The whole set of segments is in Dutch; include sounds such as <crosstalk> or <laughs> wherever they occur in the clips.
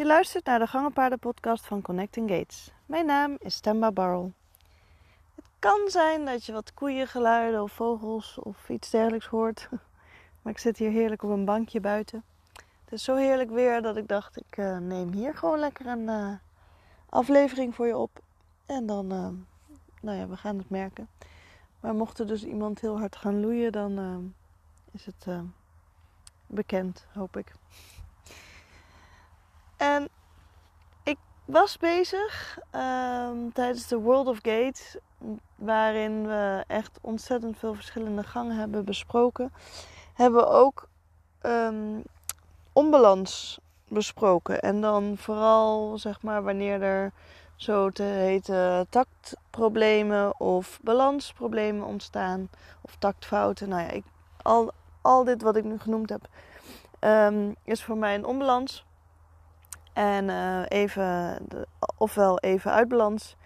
Je luistert naar de Gangenpaarden-podcast van Connecting Gates. Mijn naam is Stemba Barrel. Het kan zijn dat je wat koeiengeluiden of vogels of iets dergelijks hoort. <laughs> Maar ik zit hier heerlijk op een bankje buiten. Het is zo heerlijk weer dat ik dacht, ik uh, neem hier gewoon lekker een uh, aflevering voor je op. En dan, uh, nou ja, we gaan het merken. Maar mocht er dus iemand heel hard gaan loeien, dan is het bekend, hoop ik. En ik was bezig um, tijdens de World of Gates, waarin we echt ontzettend veel verschillende gangen hebben besproken. Hebben we ook um, onbalans besproken. En dan vooral zeg maar wanneer er zo te heten tactproblemen of balansproblemen ontstaan. Of tactfouten. Nou ja, ik, al, al dit wat ik nu genoemd heb um, is voor mij een onbalans. En uh, even, ofwel even uit balans.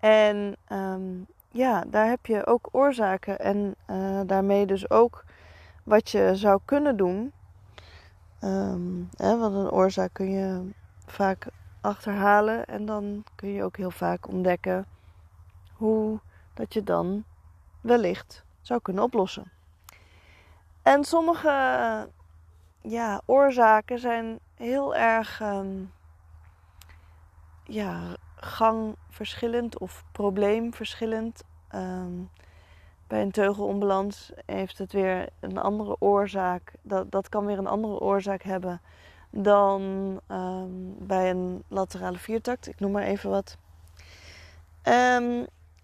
En um, ja, daar heb je ook oorzaken en uh, daarmee dus ook wat je zou kunnen doen. Um, hè, want een oorzaak kun je vaak achterhalen en dan kun je ook heel vaak ontdekken hoe dat je dan wellicht zou kunnen oplossen. En sommige ja, oorzaken zijn heel erg um, ja, gangverschillend of probleemverschillend. Um, bij een teugelonbalans heeft het weer een andere oorzaak. Dat, dat kan weer een andere oorzaak hebben dan um, bij een laterale viertakt. Ik noem maar even wat.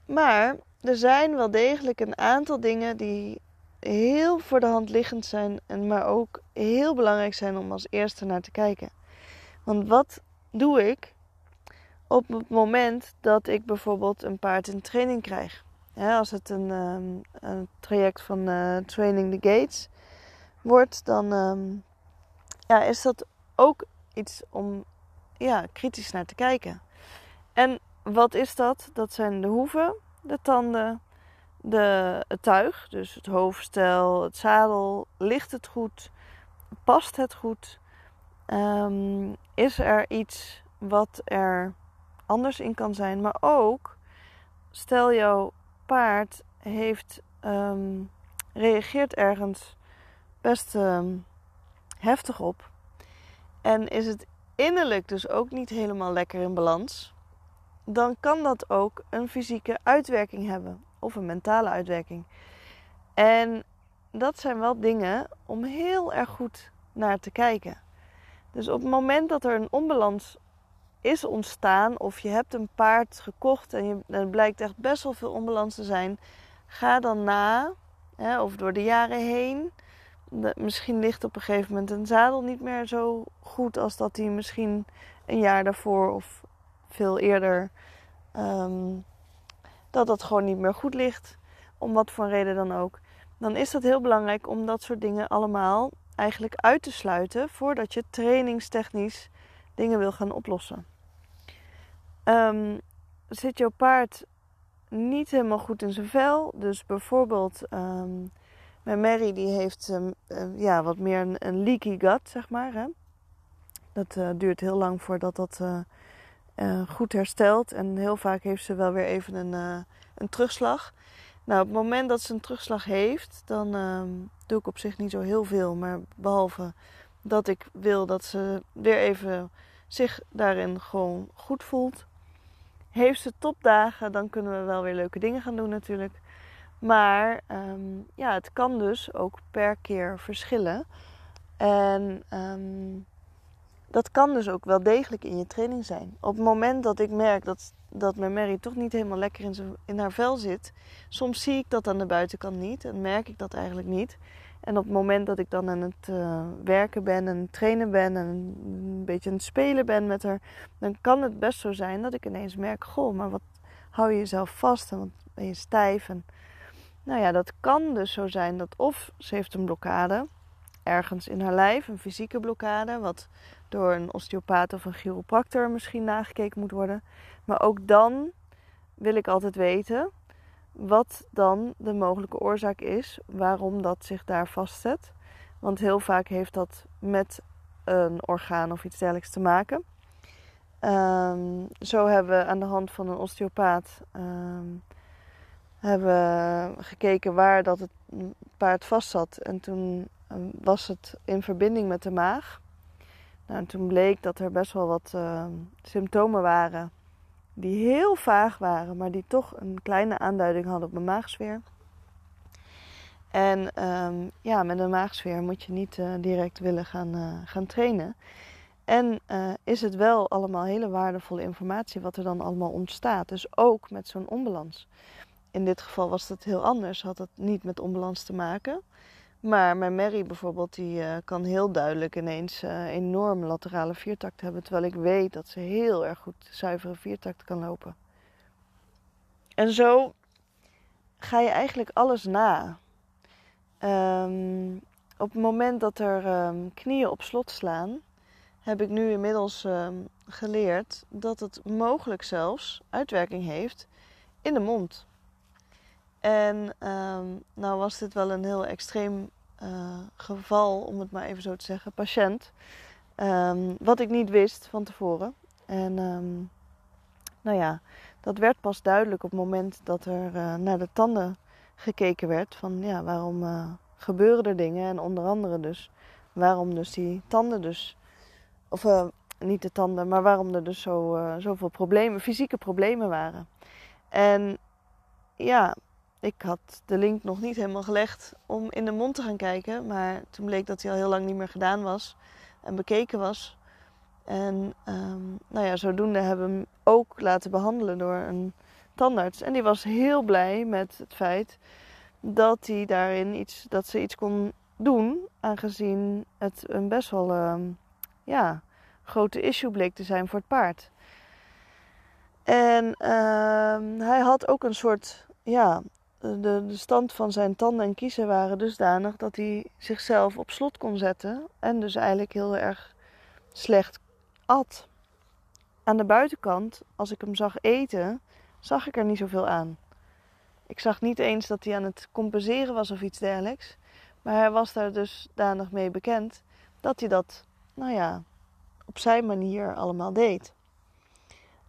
Maar er zijn wel degelijk een aantal dingen die heel voor de hand liggend zijn, en maar ook heel belangrijk zijn om als eerste naar te kijken. Want wat doe ik op het moment dat ik bijvoorbeeld een paard in training krijg? als het een, um, een traject van uh, Training the Gates wordt, dan um, ja, is dat ook iets om ja, kritisch naar te kijken. En wat is dat? Dat zijn de hoeven, de tanden, de, het tuig, dus het hoofdstel, het zadel, ligt het goed? Past het goed? Um, is er iets wat er anders in kan zijn? Maar ook, stel jouw paard heeft, um, reageert ergens best um, heftig op. En is het innerlijk dus ook niet helemaal lekker in balans. Dan kan dat ook een fysieke uitwerking hebben of een mentale uitwerking. En dat zijn wel dingen om heel erg goed naar te kijken. Dus op het moment dat er een onbalans is ontstaan, of je hebt een paard gekocht en, er blijkt echt best wel veel onbalans te zijn, ga dan na, hè, of door de jaren heen. misschien ligt op een gegeven moment een zadel niet meer zo goed als dat hij misschien een jaar daarvoor of veel eerder um, dat dat gewoon niet meer goed ligt, om wat voor reden dan ook, dan is dat heel belangrijk om dat soort dingen allemaal eigenlijk uit te sluiten voordat je trainingstechnisch dingen wil gaan oplossen. Um, zit jouw paard niet helemaal goed in zijn vel, dus bijvoorbeeld um, mijn Mary die heeft um, uh, ja, wat meer een, leaky gut, zeg maar. Hè? Dat uh, duurt heel lang voordat dat uh, uh, goed herstelt. En heel vaak heeft ze wel weer even een, uh, een terugslag. Nou, op het moment dat ze een terugslag heeft, dan uh, doe ik op zich niet zo heel veel. Maar behalve dat ik wil dat ze weer even zich daarin gewoon goed voelt. Heeft ze topdagen, dan kunnen we wel weer leuke dingen gaan doen natuurlijk. Maar um, ja, het kan dus ook per keer verschillen. En um, dat kan dus ook wel degelijk in je training zijn. Op het moment dat ik merk dat, dat mijn Mary toch niet helemaal lekker in, in haar vel zit, soms zie ik dat aan de buitenkant niet en merk ik dat eigenlijk niet. En op het moment dat ik dan aan het uh, werken ben en trainen ben en een beetje aan het spelen ben met haar, dan kan het best zo zijn dat ik ineens merk: Goh, maar wat hou je jezelf vast en wat ben je stijf? En, nou ja, dat kan dus zo zijn dat of ze heeft een blokkade ergens in haar lijf, een fysieke blokkade, wat door een osteopaat of een chiropractor misschien nagekeken moet worden. Maar ook dan wil ik altijd weten wat dan de mogelijke oorzaak is, waarom dat zich daar vastzet. Want heel vaak heeft dat met een orgaan of iets dergelijks te maken. Um, zo hebben we aan de hand van een osteopaat um, hebben gekeken waar dat het paard vast zat. En toen um, was het in verbinding met de maag. Nou, en toen bleek dat er best wel wat symptomen waren die heel vaag waren, maar die toch een kleine aanduiding hadden op mijn maagsfeer. En ja, met een maagsfeer moet je niet uh, direct willen gaan, uh, gaan trainen. En uh, is het wel allemaal hele waardevolle informatie wat er dan allemaal ontstaat. Dus ook met zo'n onbalans. In dit geval was het heel anders, had het niet met onbalans te maken. Maar mijn Mary bijvoorbeeld, die uh, kan heel duidelijk ineens uh, enorme laterale viertakt hebben. Terwijl ik weet dat ze heel erg goed zuivere viertakt kan lopen. En zo ga je eigenlijk alles na. Um, op het moment dat er um, knieën op slot slaan, heb ik nu inmiddels uh, geleerd dat het mogelijk zelfs uitwerking heeft in de mond. En um, nou was dit wel een heel extreem uh, geval, om het maar even zo te zeggen, patiënt. Um, wat ik niet wist van tevoren. En um, nou ja, dat werd pas duidelijk op het moment dat er uh, naar de tanden gekeken werd. Van ja, waarom uh, gebeuren er dingen? En onder andere dus waarom dus die tanden dus of niet de tanden, maar waarom er dus zo, zoveel problemen, fysieke problemen waren. En ja, ik had de link nog niet helemaal gelegd om in de mond te gaan kijken. Maar toen bleek dat hij al heel lang niet meer gedaan was en bekeken was. En um, nou ja, zodoende hebben we hem ook laten behandelen door een tandarts. En die was heel blij met het feit dat hij daarin iets, dat ze iets kon doen, aangezien het een best wel um, ja, grote issue bleek te zijn voor het paard. En uh, hij had ook een soort, ja, de, de stand van zijn tanden en kiezen waren dusdanig dat hij zichzelf op slot kon zetten en dus eigenlijk heel erg slecht at. Aan de buitenkant, als ik hem zag eten, zag ik er niet zoveel aan. Ik zag niet eens dat hij aan het compenseren was of iets dergelijks. Maar hij was daar dus danig mee bekend dat hij dat nou ja, op zijn manier allemaal deed.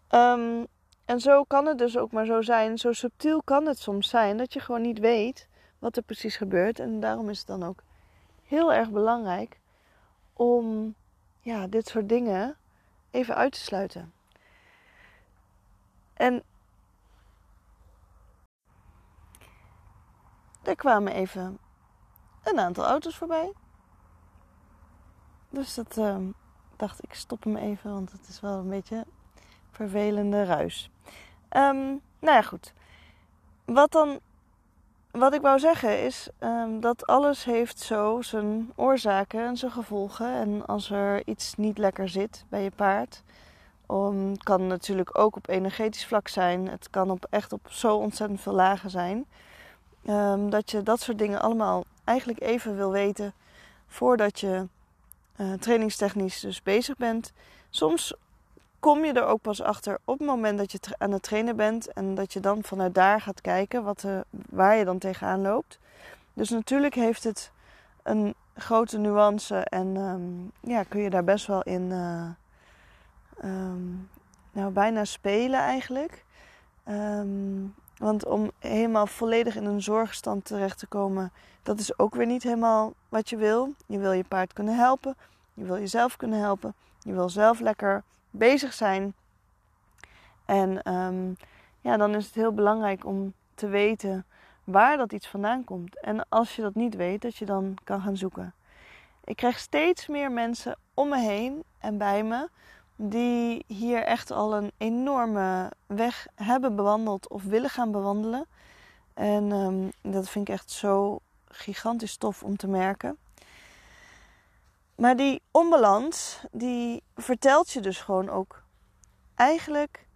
Um, en zo kan het dus ook maar zo zijn, zo subtiel kan het soms zijn dat je gewoon niet weet wat er precies gebeurt. En daarom is het dan ook heel erg belangrijk om ja, dit soort dingen even uit te sluiten. En er kwamen even een aantal auto's voorbij. Dus dat uh, dacht ik stop hem even, want het is wel een beetje vervelende ruis. Um, nou ja, goed. Wat dan, wat ik wou zeggen is um, dat alles heeft zo zijn oorzaken en zijn gevolgen. En als er iets niet lekker zit bij je paard, um, kan natuurlijk ook op energetisch vlak zijn. Het kan op echt op zo ontzettend veel lagen zijn. dat je dat soort dingen allemaal eigenlijk even wil weten voordat je uh, trainingstechnisch dus bezig bent. Soms kom je er ook pas achter op het moment dat je aan het trainen bent en dat je dan vanuit daar gaat kijken wat, uh, waar je dan tegenaan loopt. Dus natuurlijk heeft het een grote nuance en um, ja, kun je daar best wel in uh, um, nou, bijna spelen eigenlijk. Um, want om helemaal volledig in een zorgstand terecht te komen, dat is ook weer niet helemaal wat je wil. Je wil je paard kunnen helpen, je wil jezelf kunnen helpen, je wil zelf lekker bezig zijn. En um, ja, dan is het heel belangrijk om te weten waar dat iets vandaan komt. En als je dat niet weet, dat je dan kan gaan zoeken. Ik krijg steeds meer mensen om me heen en bij me die hier echt al een enorme weg hebben bewandeld of willen gaan bewandelen. En um, dat vind ik echt zo gigantisch tof om te merken. Maar die onbalans, die vertelt je dus gewoon ook eigenlijk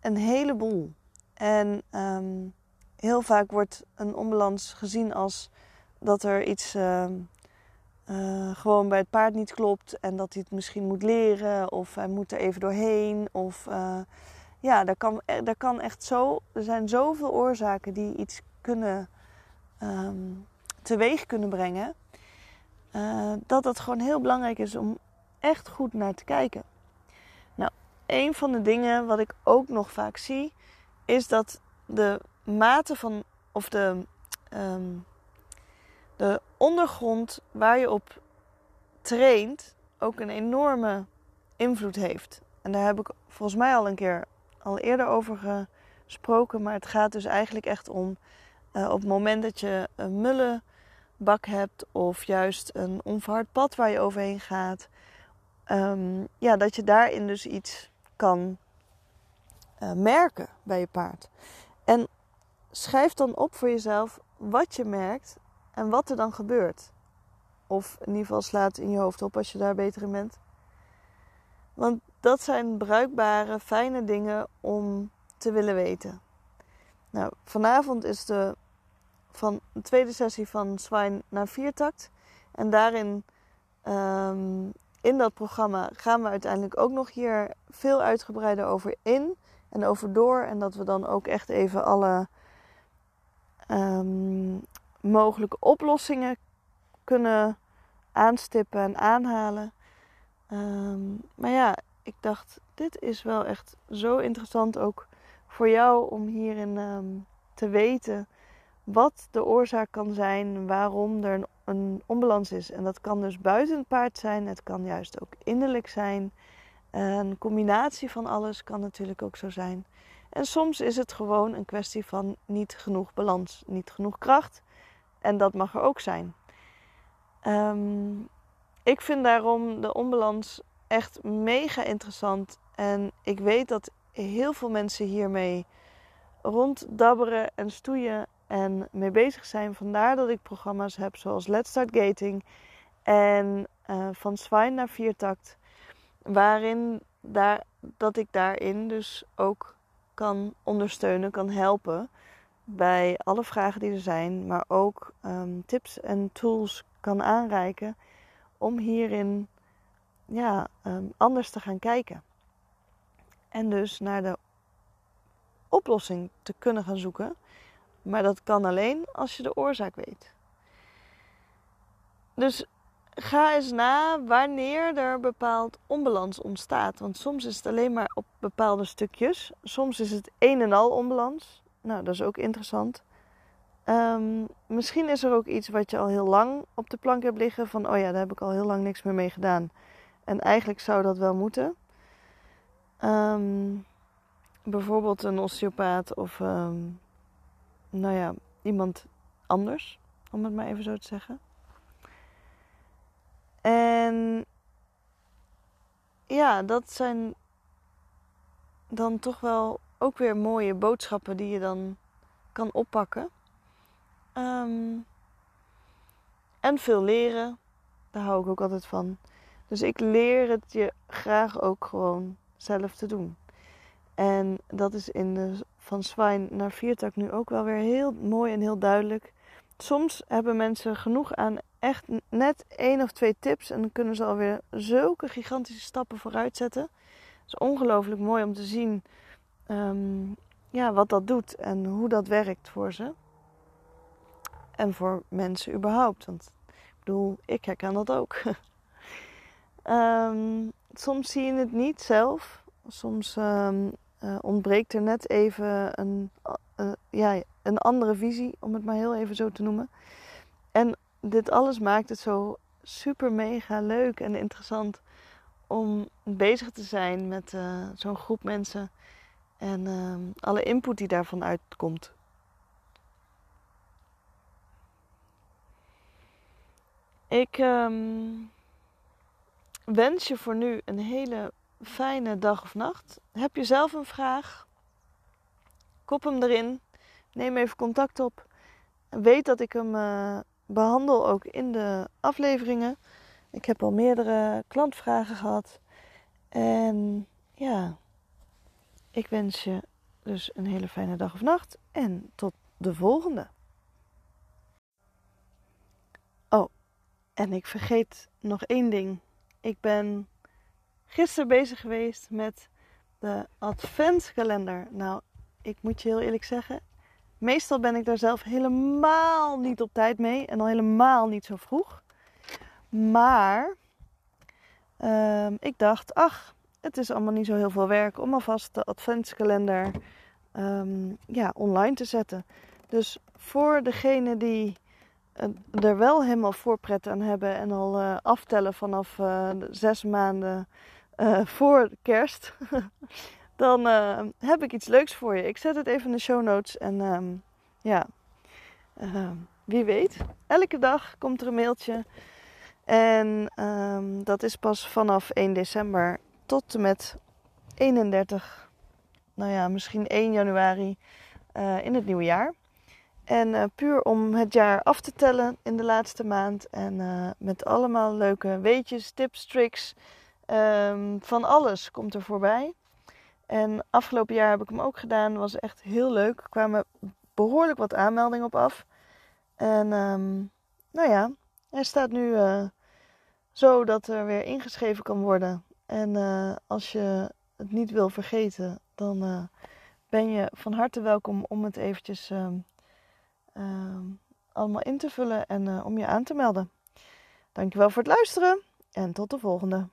een heleboel. En um, heel vaak wordt een onbalans gezien als dat er iets uh, uh, gewoon bij het paard niet klopt en dat hij het misschien moet leren of hij moet er even doorheen. Of uh, ja, daar kan, daar kan echt zo. Er zijn zoveel oorzaken die iets kunnen um, teweeg kunnen brengen. Uh, dat het gewoon heel belangrijk is om echt goed naar te kijken. Nou, een van de dingen wat ik ook nog vaak zie, is dat de mate van, of de, ehm, de ondergrond waar je op traint, ook een enorme invloed heeft. En daar heb ik volgens mij al een keer al eerder over gesproken. Maar het gaat dus eigenlijk echt om uh, op het moment dat je een mullenbak hebt of juist een onverhard pad waar je overheen gaat. Um, ja, dat je daarin dus iets kan uh, merken bij je paard. En schrijf dan op voor jezelf wat je merkt en wat er dan gebeurt. Of in ieder geval slaat in je hoofd op als je daar beter in bent. Want dat zijn bruikbare, fijne dingen om te willen weten. Nou, vanavond is de, van de tweede sessie van Swine naar Viertakt. En daarin, um, in dat programma, gaan we uiteindelijk ook nog hier veel uitgebreider over in en over door. En dat we dan ook echt even alle um, mogelijke oplossingen kunnen aanstippen en aanhalen. Um, maar ja, ik dacht, dit is wel echt zo interessant ook voor jou om hierin te weten wat de oorzaak kan zijn waarom er een, een, onbalans is. En dat kan dus buiten het paard zijn, het kan juist ook innerlijk zijn. Een combinatie van alles kan natuurlijk ook zo zijn. En soms is het gewoon een kwestie van niet genoeg balans, niet genoeg kracht. En dat mag er ook zijn. Um, ik vind daarom de onbalans echt mega interessant. En ik weet dat heel veel mensen hiermee ronddabberen en stoeien en mee bezig zijn. Vandaar dat ik programma's heb zoals Let's Start Gating en uh, van Swine naar Viertakt. Waarin daar, dat ik daarin dus ook kan ondersteunen, kan helpen bij alle vragen die er zijn. Maar ook um, tips en tools kan aanreiken om hierin ja, um, anders te gaan kijken. En dus naar de oplossing te kunnen gaan zoeken. Maar dat kan alleen als je de oorzaak weet. Dus ga eens na wanneer er bepaald onbalans ontstaat. Want soms is het alleen maar op bepaalde stukjes. Soms is het een en al onbalans. Nou, dat is ook interessant. Um, misschien is er ook iets wat je al heel lang op de plank hebt liggen. Van, oh ja, daar heb ik al heel lang niks meer mee gedaan. En eigenlijk zou dat wel moeten. Um, bijvoorbeeld een osteopaat of, um, nou ja, iemand anders. Om het maar even zo te zeggen. En ja, dat zijn dan toch wel ook weer mooie boodschappen die je dan kan oppakken. Um, en veel leren. Daar hou ik ook altijd van. Dus ik leer het je graag ook gewoon zelf te doen. En dat is in de, van Swine naar Viertak nu ook wel weer heel mooi en heel duidelijk. Soms hebben mensen genoeg aan echt net één of twee tips en kunnen ze alweer zulke gigantische stappen vooruit zetten. Het is ongelooflijk mooi om te zien um, ja, wat dat doet en hoe dat werkt voor ze. En voor mensen überhaupt. Want ik bedoel, ik herken dat ook. um, <laughs> soms zie je het niet zelf. Soms um, uh, ontbreekt er net even een, uh, ja, een andere visie, om het maar heel even zo te noemen. En dit alles maakt het zo super mega leuk en interessant om bezig te zijn met uh, zo'n groep mensen en alle input die daarvan uitkomt. Ik um, wens je voor nu een hele fijne dag of nacht. Heb je zelf een vraag? Kop hem erin. Neem even contact op. Weet dat ik hem uh, behandel ook in de afleveringen. Ik heb al meerdere klantvragen gehad. En ja, ik wens je dus een hele fijne dag of nacht. En tot de volgende. En ik vergeet nog één ding. Ik ben gisteren bezig geweest met de adventskalender. Nou, ik moet je heel eerlijk zeggen, meestal ben ik daar zelf helemaal niet op tijd mee en al helemaal niet zo vroeg. Maar uh, ik dacht, ach, het is allemaal niet zo heel veel werk om alvast de adventskalender ehm, ja, online te zetten. Dus voor degene die er wel helemaal voorpret aan hebben en al uh, aftellen vanaf uh, zes maanden uh, voor kerst, <laughs> dan heb ik iets leuks voor je. Ik zet het even in de show notes en um, ja, ehm, wie weet, elke dag komt er een mailtje. En um, dat is pas vanaf 1 december tot en met 31, nou ja, misschien 1 januari in het nieuwe jaar. En puur om het jaar af te tellen in de laatste maand. En met allemaal leuke weetjes, tips, tricks. Um, van alles komt er voorbij. En afgelopen jaar heb ik hem ook gedaan. Was echt heel leuk. Er kwamen behoorlijk wat aanmeldingen op af. En um, nou ja, hij staat nu uh, zo dat er weer ingeschreven kan worden. En als je het niet wil vergeten, dan ben je van harte welkom om het eventjes uh, allemaal in te vullen en om je aan te melden. Dankjewel voor het luisteren en tot de volgende.